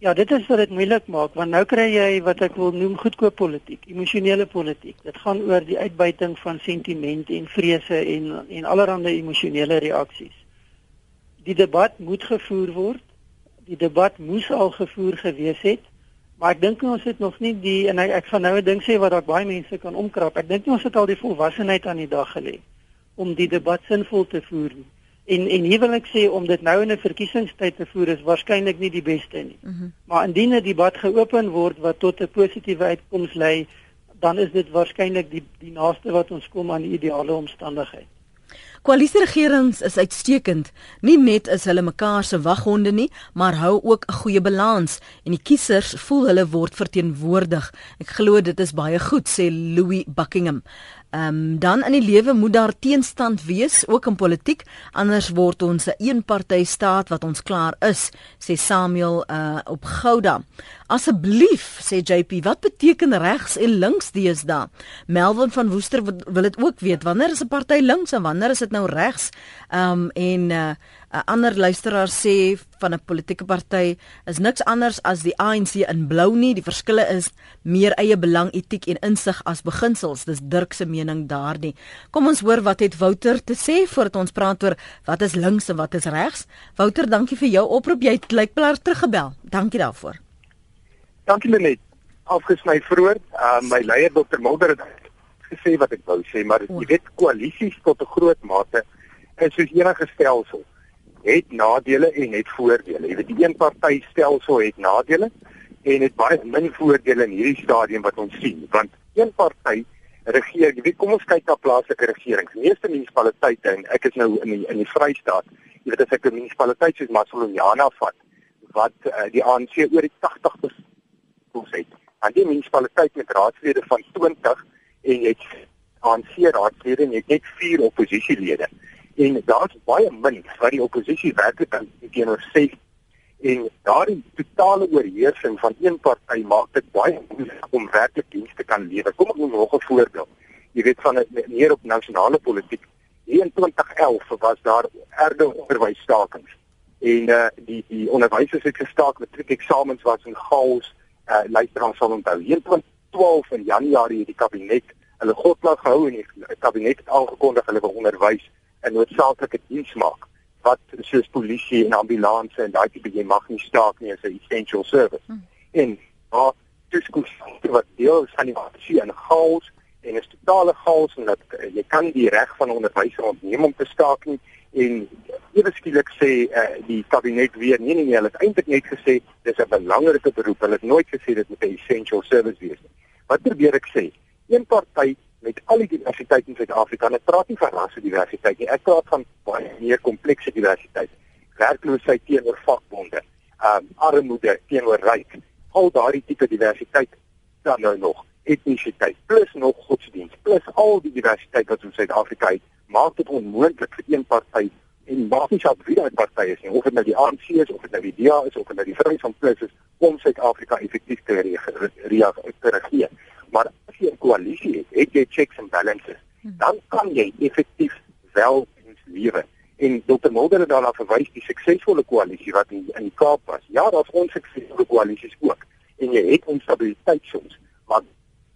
Ja, dit is wat dit moeilik maak want nou kry jy wat ek wil noem goedkoop politiek, emosionele politiek. Dit gaan oor die uitbuiting van sentimente en vrese en en allerlei emosionele reaksies. Die debat moet gevoer word. Die debat moes al gevoer gewees het. Maar ek dink ons het nog nie die en ek, ek gaan nou 'n ding sê wat dalk baie mense kan omkrap. Ek dink ons het al die volwassenheid aan die dag gelê om die debat sinvol te voer. Nie. En en hier wil ek sê om dit nou in 'n verkiesingstyd te voer is waarskynlik nie die beste nie. Mm -hmm. Maar indien 'n debat geopen word wat tot 'n positiewe uitkoms lei, dan is dit waarskynlik die die naaste wat ons kom aan die ideale omstandigheid. Koalisieregerings is uitstekend. Nie net is hulle mekaar se waghonde nie, maar hou ook 'n goeie balans en die kiesers voel hulle word verteenwoordig. Ek glo dit is baie goed, sê Louis Buckingham. Ehm um, dan in die lewe moet daar teenstand wees, ook in politiek, anders word ons 'n een eenparty staat wat ons klaar is, sê Samuel uh, op Gouda. Asseblief, sê JP, wat beteken regs en links deesdae? Melvin van Woester wil dit ook weet. Wanneer is 'n party links en wanneer is dit nou regs? Ehm um, en uh, 'n ander luisteraar sê van 'n politieke party is niks anders as die ANC in blou nie. Die verskille is meer eie belang, etiek en insig as beginsels. Dis Dirk se mening daardie. Kom ons hoor wat het Wouter te sê voordat ons praat oor wat is links en wat is regs. Wouter, dankie vir jou oproep. Jy het blykbaar teruggebel. Dankie daarvoor. Dankie Lenet. Afgesny vroeër. Uh, my leier Dr. Mulder het gesê wat ek wou sê, maar jy weet koalisies tot 'n groot mate is soos enige stelsel het nadele en het voordele. Jy weet die een party stelsel het nadele en het baie min voordele in hierdie stadium wat ons sien, want een party regeer, jy weet kom ons kyk na plaaslike regerings. Die meeste munisipaliteite en ek is nou in die in die Vrystaat. Jy weet as ek 'n munisipaliteit soos Masoloniana vat wat uh, die ANC oor die 80% het. En die munisipaliteit met raadslede van 20 en jy het ANC raadslede en jy het net 4 oppositielede en daar's baie min wat die oppositie werklik kan teenoor sê en daardie totale oorheersing van een party maak dit baie moeilik om werklik dienste kan lewer. Kom ek noem nog 'n voorbeeld. Jy weet van meer op nasionale politiek. In 2011 was daar erge onderwysstakings en uh, die die onderwysers het gestaak met matriek eksamens was in chaos. Uh, luister ons sal onthou. In 2012 in Januarie het die kabinet hulle godplaas gehou en die kabinet het aangekondig hulle wil onderwys 'n noodsaaklike diens maak wat soos polisie en ambulanse en daai tipe jy mag nie staak nie as 'n essential service. Hmm. En daar diskurs wat deel is van die aksie en chaos en is totale chaos en dat uh, jy kan die reg van onderwyser ontneem om te staak nie en ewe skielik sê uh, die kabinet weer nee nee nee hulle het eintlik net gesê dis 'n belangrike beroep hulle het nooit gesê dit moet 'n essential service wees nie. Wat probeer ek sê? Een party met al die diversiteit in Suid-Afrika. Ek praat nie van rasse diversiteit nie. Ek praat van baie meer komplekse diversiteit. Werkloosheid teenoor vakbonde, um, armoede teenoor ryk. Al daardie tipe diversiteit dan nou nog etnisiteit plus nog godsdienst plus al die diversiteit wat in Suid-Afrika het, maak dit onmoontlik vir een party en maak nie saak wie daai party is nie, of dit nou die ANC is of dit nou die DA is of dit nou die Vryheid van Plus is om Suid-Afrika effektief te reageer. Maar as jy 'n koalisie het, het jy checks and balances. Hmm. Dan kan jy effektief wel diens lewe. En Dr. Mulder het daarna verwys die suksesvolle koalisie wat in in die Kaap was. Ja, daar's onsuksesvolle koalisies ook. En jy het onstabiliteit soms, maar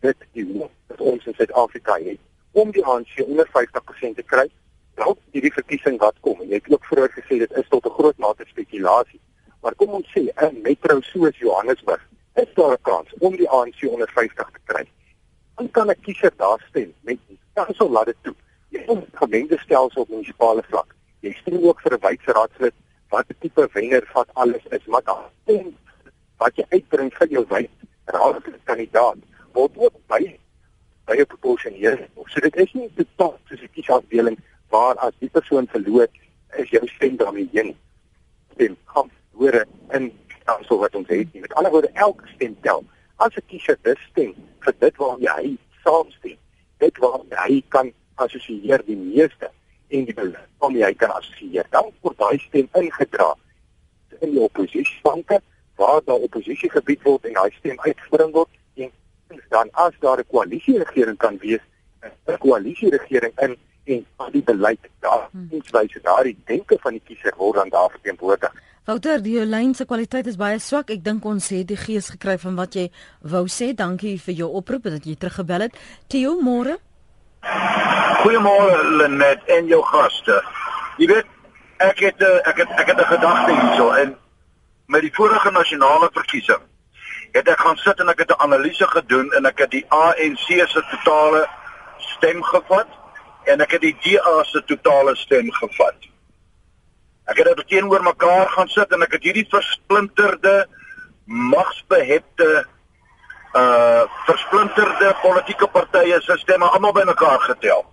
dit is wat ons in Suid-Afrika het om die ANC onder 50% te kry. Dalk hierdie verkiesing wat kom en jy het ook vroeër gesê dit is tot 'n groot mate spekulasie. Maar kom ons sê 'n metro soos Johannesburg is daar 'n kans om die ANC onder 50 te kry. Dan kan 'n kiezer daar stem met kansel laat dit toe. Jy het 'n gemengde stelsel op munisipale vlak. Jy stem ook vir 'n wydse raadslid wat 'n tipe wenner vat alles is, maar daar stem wat jy uitbring vir jou wyd raadskandidaat word ook by by 'n proporsioneer. So dit is nie totaal soos 'n kiesafdeling waar as die persoon verloor is jou stem daarmee heen. Stem kom hoor in stelsel wat ons het. Met ander woorde, elke stem tel. As 'n kiezer dit stem vir dit waarmee hy saamstem, dit waarmee hy kan assosieer die meeste en die beleid om jy kan assosieer. Dan word daai stem ingedra in die oppositiebanke waar daar oppositiegebied word en daai stem uitgebring word dan as daar 'n koalisieregering kan wees, 'n koalisieregering in en al die beleid daar iets hmm. wys daardie denke van die kiezer word dan daar verteenwoordig. Wouter, die lyn se kwaliteit is baie swak. Ek dink ons het die gees gekry van wat jy wou sê. Dankie vir jou oproep dat jy teruggebel het. Theo, môre. Goeiemôre Lenet en jou gaste. Jy weet, ek het eh, ek het ek het 'n gedagte hierso en met die vorige nasionale verkiesing het ek gaan sit en ek het 'n analise gedoen en ek het die ANC se totale stem gevat en ek het die DA se totale stem gevat. Ek het dit teenoor mekaar gaan sit en ek het hierdie versplinterde magsbehepte uh versplinterde politieke partye se stemme almal bymekaar getel.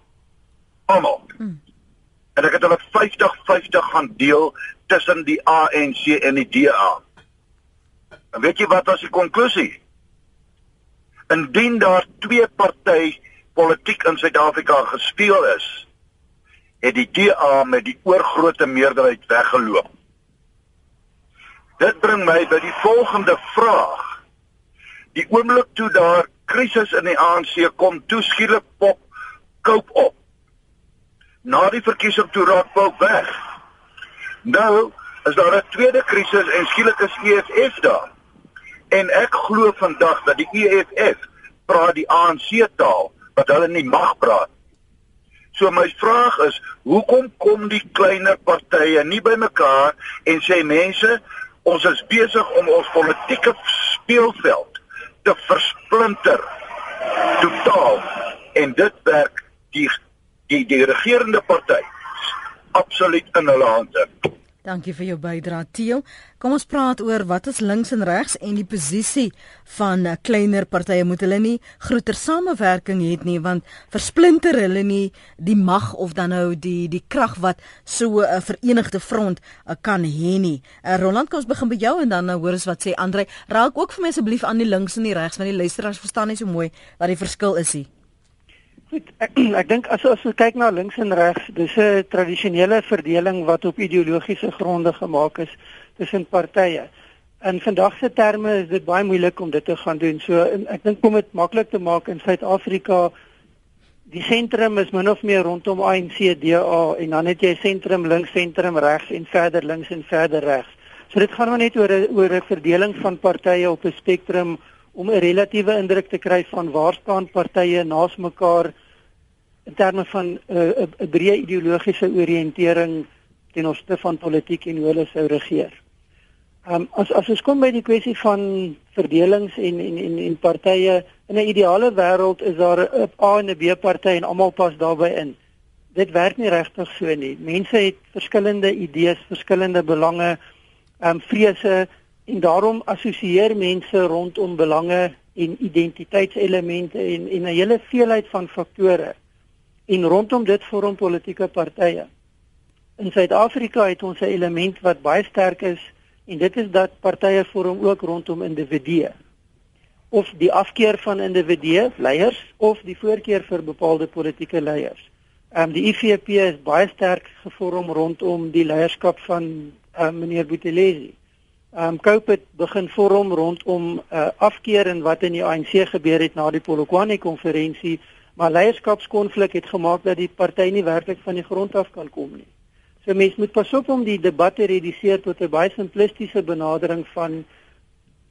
Almal. Hmm. En ek het hulle 50-50 gaan deel tussen die ANC en die DA. En weet jy wat was die konklusie? Indien daar twee party politiek in Suid-Afrika gespeel is, het die DA met die oorgrootste meerderheid weggeloop. Dit bring my by die volgende vraag. Die oomblik toe daar krisis in die ANC kom, toe skielik pop koop op. Na die verkiesing toe raak pop weg. Nou is daar 'n tweede krisis en skielik is EFF daar. En ek glo vandag dat die EFF praat die ANC taal wat hulle nie mag praat. So my vraag is, hoekom kom die kleiner partye nie bymekaar en sê mense, ons is besig om ons politieke speelveld te versplinter totaal en dit werk die die die regerende party absoluut in hulle hande. Dankie vir jou bydrae Theo. Kom ons praat oor wat is links en regs en die posisie van uh, kleiner partye moet hulle nie groter samewerking het nie want versplinter hulle nie die mag of dan nou die die krag wat so 'n uh, verenigde front uh, kan hê nie. Uh, Roland, kom ons begin by jou en dan uh, hoor ons wat sê Andre. Raak ook vir my asseblief aan die links en die regs want die luisteraars verstaan nie so mooi wat die verskil is nie. Goed, ek [CLEARS THROAT] ek dink as as ons kyk na links en regs, dis 'n tradisionele verdeling wat op ideologiese gronde gemaak is tussen partye. In vandag se terme is dit baie moeilik om dit te gaan doen. So ek dink om dit maklik te maak in Suid-Afrika die sentrum is min of meer rondom ANC, DA en dan het jy sentrum links, sentrum regs en verder links en verder regs. So dit gaan maar net oor 'n oor 'n verdeling van partye op 'n spektrum om 'n relatiewe indruk te kry van waar staan partye naas mekaar in terme van 'n uh, 'n breë ideologiese oriëntering ten opsigte van politiek en hoe hulle sou regeer. Um as as ons kom by die kwessie van verdelings en en en en partye in 'n ideale wêreld is daar 'n A en 'n B party en almal pas daarbey in. Dit werk nie regtig so nie. Mense het verskillende idees, verskillende belange, um vrese en daarom assosieer mense rondom belange en identiteitselemente en en 'n hele veelheid van faktore en rondom dit vorm politieke partye. In Suid-Afrika het ons 'n element wat baie sterk is en dit is dat partye vorm ook rondom individue of die afkeer van individue, leiers of die voorkeur vir bepaalde politieke leiers. Ehm um, die IFP is baie sterk gevorm rondom die leierskap van ehm um, meneer Buthelezi. Ehm um, het begin vorm rondom 'n uh, afkeer en wat in die ANC gebeur het na die Polokwane konferensie, maar leierskapskonflik het gemaak dat die party nie werklik van die grond af kan kom nie. So mense moet pas op om die debat te reduseer tot 'n baie simplistiese benadering van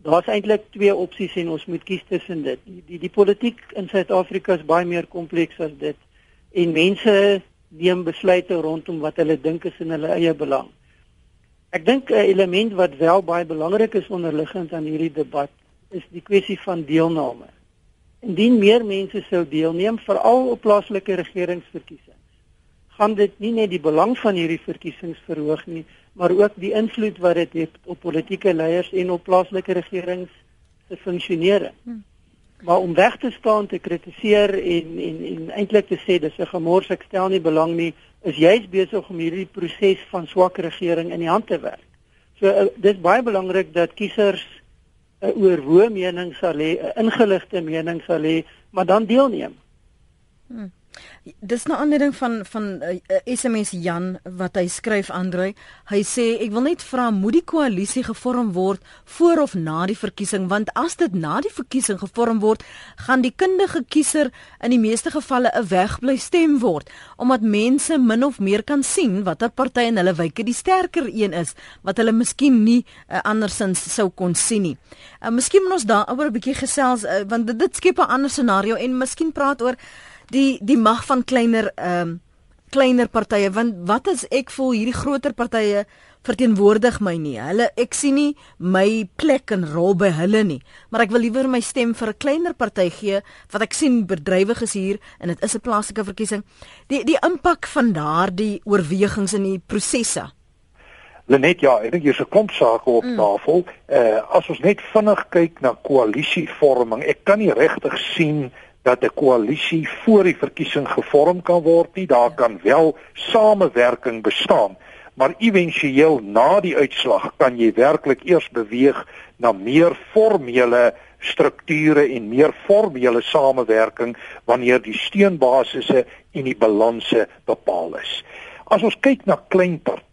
daar's eintlik twee opsies en ons moet kies tussen dit. Die die, die politiek in Suid-Afrika is baie meer kompleks as dit en mense neem besluite rondom wat hulle dink is in hulle eie belang. Ek dink 'n element wat wel baie belangrik is onderliggend aan hierdie debat is die kwessie van deelname. Indien meer mense sou deelneem, veral op plaaslike regeringsverkiesings, gaan dit nie net die belang van hierdie verkiesings verhoog nie, maar ook die invloed wat dit het op politieke leiers en op plaaslike regerings se funksionering. Hmm. Maar om weg te staan te kritiseer en en en eintlik te sê dis 'n gemors ek stel nie belang nie, is juis besig om hierdie proses van swak regering in die hand te werk. So uh, dis baie belangrik dat kiesers 'n uh, oorwoë mening sal hê, 'n uh, ingeligte mening sal hê, maar dan deelneem. Hmm. Dis 'n aanleiding van van 'n uh, uh, SMS Jan wat hy skryf Andre. Hy sê ek wil net vra moet die koalisie gevorm word voor of na die verkiesing want as dit na die verkiesing gevorm word, gaan die kundige kiezer in die meeste gevalle 'n wegbly stem word omdat mense min of meer kan sien watter party in hulle wyke die sterker een is wat hulle miskien nie uh, andersins sou kon sien nie. Uh, miskien moet ons daaroor 'n bietjie gesels uh, want dit, dit skep 'n ander scenario en miskien praat oor die die mag van kleiner ehm um, kleiner partye want wat as ek voel hierdie groter partye verteenwoordig my nie. Hulle ek sien nie my plek en rol by hulle nie, maar ek wil liewer my stem vir 'n kleiner party gee wat ek sien bedrywig is hier en dit is 'n plaaslike verkiesing. Die die impak van daardie oorwegings in die prosesse. Lenet ja, ek dink hier's 'n klomp sake op mm. tafel. Uh as ons net vinnig kyk na koalisievorming, ek kan nie regtig sien dat 'n koalisie voor die verkiesing gevorm kan word nie. Daar kan wel samewerking bestaan, maar éventueel na die uitslag kan jy werklik eers beweeg na meer formele strukture en meer formele samewerking wanneer die steunbasisse en die balanse bepaal is. As ons kyk na klein partye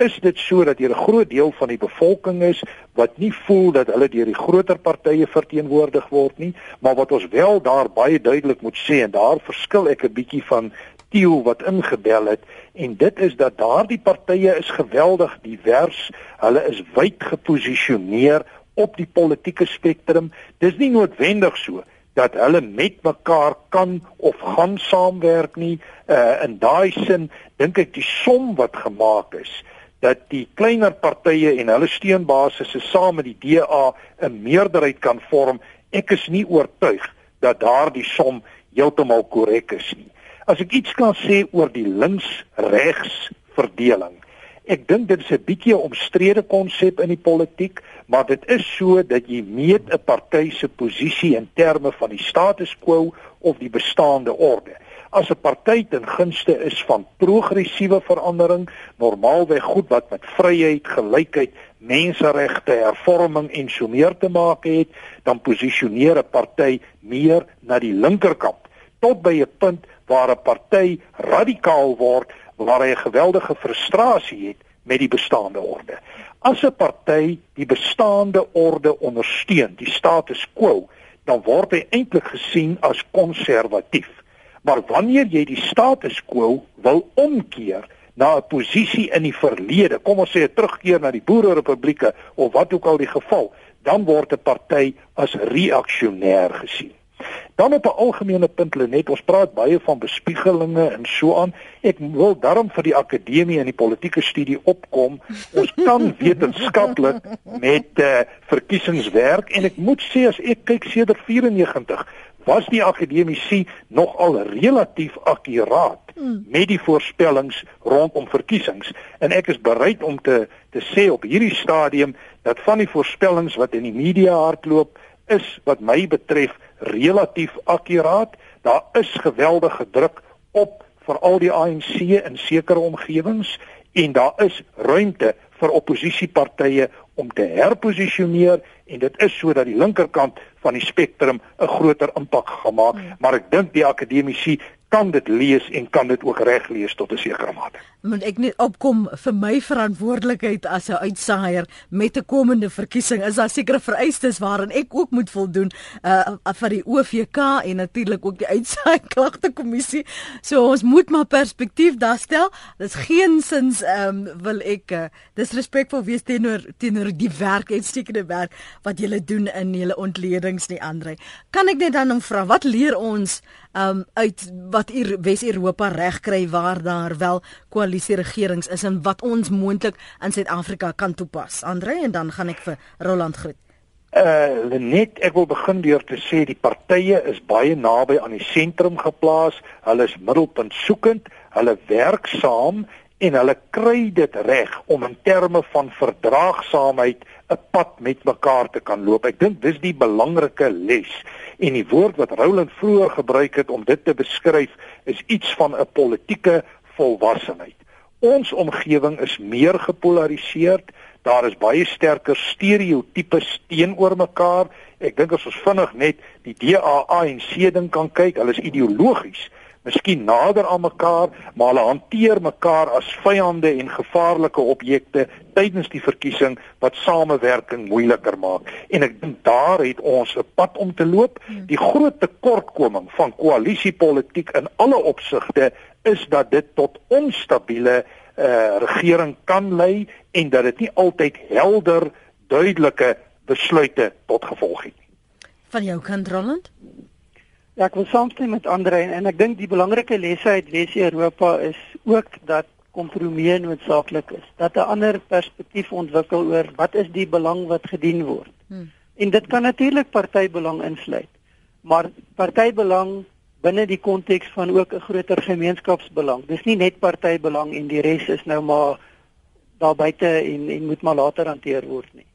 is dit so dat hier 'n groot deel van die bevolking is wat nie voel dat hulle deur die groter partye verteenwoordig word nie, maar wat ons wel daar baie duidelik moet sê en daar verskil ek 'n bietjie van Tieu wat ingebel het en dit is dat daardie partye is geweldig divers. Hulle is wyd geposisioneer op die politieke spektrum. Dis nie noodwendig so dat hulle met mekaar kan of gaan saamwerk nie. Uh in daai sin dink ek die som wat gemaak is dat die kleiner partye en hulle steunbasisse saam met die DA 'n meerderheid kan vorm. Ek is nie oortuig dat daardie som heeltemal korrek is nie. As ek iets kan sê oor die links-regs verdeling. Ek dink dit is 'n bietjie 'n omstrede konsep in die politiek, maar dit is so dat jy meet 'n party se posisie in terme van die status quo of die bestaande orde as 'n party ten gunste is van progressiewe verandering, normaalweg goed wat met vryheid, gelykheid, menseregte, hervorming en so meer te maak het, dan posisioneer 'n party meer na die linkerkant tot by 'n punt waar 'n party radikaal word waar hy 'n geweldige frustrasie het met die bestaande orde. As 'n party die bestaande orde ondersteun, die status quo, dan word hy eintlik gesien as konservatief. Maar wanneer jy die status quo wil omkeer na 'n posisie in die verlede, kom ons sê 'n terugkeer na die boererepublieke of wat ook al die geval, dan word 'n party as reaksionêr gesien. Dan op 'n algemene punt Lenet, ons praat baie van bespiegelinge en so aan. Ek wil daarom vir die akademie en die politieke studie opkom. Ons kan [LAUGHS] wetenskaplik met uh, verkiesingswerk en ek moet sê as ek kyk sedert 94 was die akademici nogal relatief akkuraat hmm. met die voorspellings rondom verkiesings en ek is bereid om te te sê op hierdie stadium dat van die voorspellings wat in die media hardloop is wat my betref relatief akkuraat daar is geweldige druk op veral die ANC in sekere omgewings en daar is ruimte vir oppositiepartye om te herposisioneer en dit is sodat die linkerkant van die spektrum 'n groter impak gemaak, ja. maar ek dink die akademici kan dit lees en kan dit ook reg lees tot 'n sekere mate. Moet ek net opkom vir my verantwoordelikheid as 'n uitsaaier met 'n komende verkiesing is daar sekere vereistes waaraan ek ook moet voldoen uh vir die OVK en natuurlik ook die uitsaai klagte kommissie. So ons moet maar perspektief daar stel. Dis geensins ehm um, wil ek uh, disrespekvol wees teenoor teenoor die werk en stekende werk wat julle doen in julle ontledings nie Andre. Kan ek net dan vra wat leer ons um uit wat Wes-Europa reg kry waar daar wel koalisie regerings is en wat ons moontlik in Suid-Afrika kan toepas. Andre en dan gaan ek vir Roland groet. Uh net ek wil begin deur te sê die partye is baie naby aan die sentrum geplaas. Hulle is middelpunt soekend. Hulle werk saam en hulle kry dit reg om in terme van verdraagsaamheid 'n pad met mekaar te kan loop. Ek dink dis die belangrike les. En die woord wat Roland vroeër gebruik het om dit te beskryf is iets van 'n politieke volwassenheid. Ons omgewing is meer gepolariseerd. Daar is baie sterker stereotypes teenoor mekaar. Ek dink as ons vinnig net die DA ANC ding kan kyk, hulle is ideologies miskien nader aan mekaar, maar hulle hanteer mekaar as vyande en gevaarlike objekte tydens die verkiesing wat samewerking moeiliker maak. En ek dink daar het ons 'n pad om te loop. Die groot tekortkoming van koalisiepolitiek in alle opsigte is dat dit tot onstabiele uh, regering kan lei en dat dit nie altyd helder, duidelike besluite tot gevolg het nie. Van jou kant Roland? Ja, ek wil saamstem met Andre en ek dink die belangrike lesse uit Wes-Europa is ook dat kompromie noodsaaklik is. Dat 'n ander perspektief ontwikkel oor wat is die belang wat gedien word. Hmm. En dit kan natuurlik partybelang insluit. Maar partybelang binne die konteks van ook 'n groter gemeenskapsbelang. Dis nie net partybelang en die res is nou maar daar buite en en moet maar later hanteer word nie.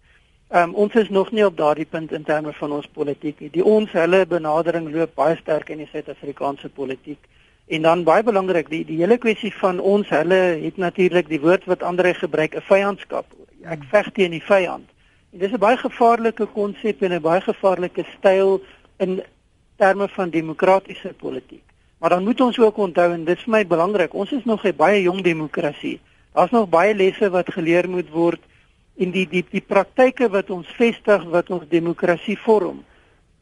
Ehm um, ons is nog nie op daardie punt in terme van ons politiek nie. Die ons hulle benadering loop baie sterk in die Suid-Afrikaanse politiek. En dan baie belangrik, die die hele kwessie van ons hulle het natuurlik die woord wat ander gebruik, 'n vyandskap. Ek veg teen die vyand. En dis 'n baie gevaarlike konsep en 'n baie gevaarlike styl in terme van demokratiese politiek. Maar dan moet ons ook onthou en dit is vir my belangrik, ons is nog 'n baie jong demokrasie. Daar's nog baie lesse wat geleer moet word en die die die praktyke wat ons vestig wat ons demokrasie vorm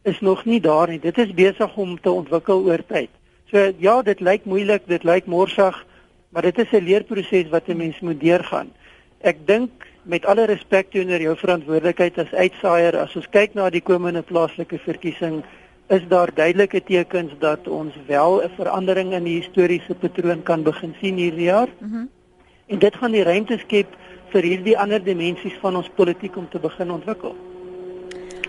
is nog nie daar nie. Dit is besig om te ontwikkel oor tyd. So ja, dit lyk moeilik, dit lyk morsig, maar dit is 'n leerproses wat 'n mens moet deurgaan. Ek dink met alle respek teenoor jou verantwoordelikheid as uitsaaier, as ons kyk na die komende plaaslike verkiesing, is daar duidelike tekens dat ons wel 'n verandering in die historiese patroon kan begin sien hierdie jaar. Mm en dit gaan die ruimte skep vir hierdie ander dimensies van ons politiek om te begin ontwikkel.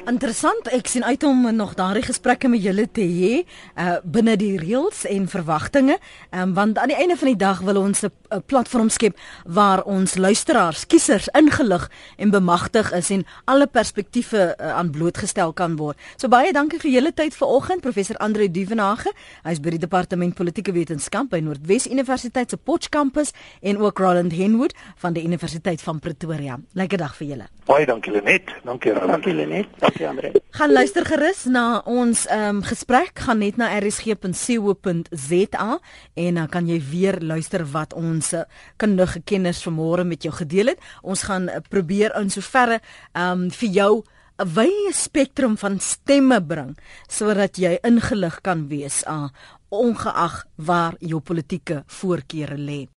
Interessant, ek sien uit om nog daardie gesprekke met julle te hê uh binne die reëls en verwagtinge, um, want aan die einde van die dag wil ons 'n platform skep waar ons luisteraars, kiesers ingelig en bemagtig is en alle perspektiewe uh, aan blootgestel kan word. So baie dankie vir julle tyd vanoggend, professor Andre Duvenage. Hy's by die departement politieke wetenskap by Noordwes Universiteit se Potch kampus en ook Roland Henwood van die Universiteit van Pretoria. Lekker dag vir julle. Baie dankie Lenet. Dankie Roland. Dankie Lenet. Dankie Andre. Gaan luister gerus na ons um, gesprek. Gaan net na rsg.co.za en dan kan jy weer luister wat ons uh, kundige kennis vanmôre met jou gedeel het. Ons gaan uh, probeer in soverre um, vir jou 'n wye spektrum van stemme bring sodat jy ingelig kan wees uh, ongeag waar jou politieke voorkeure lê.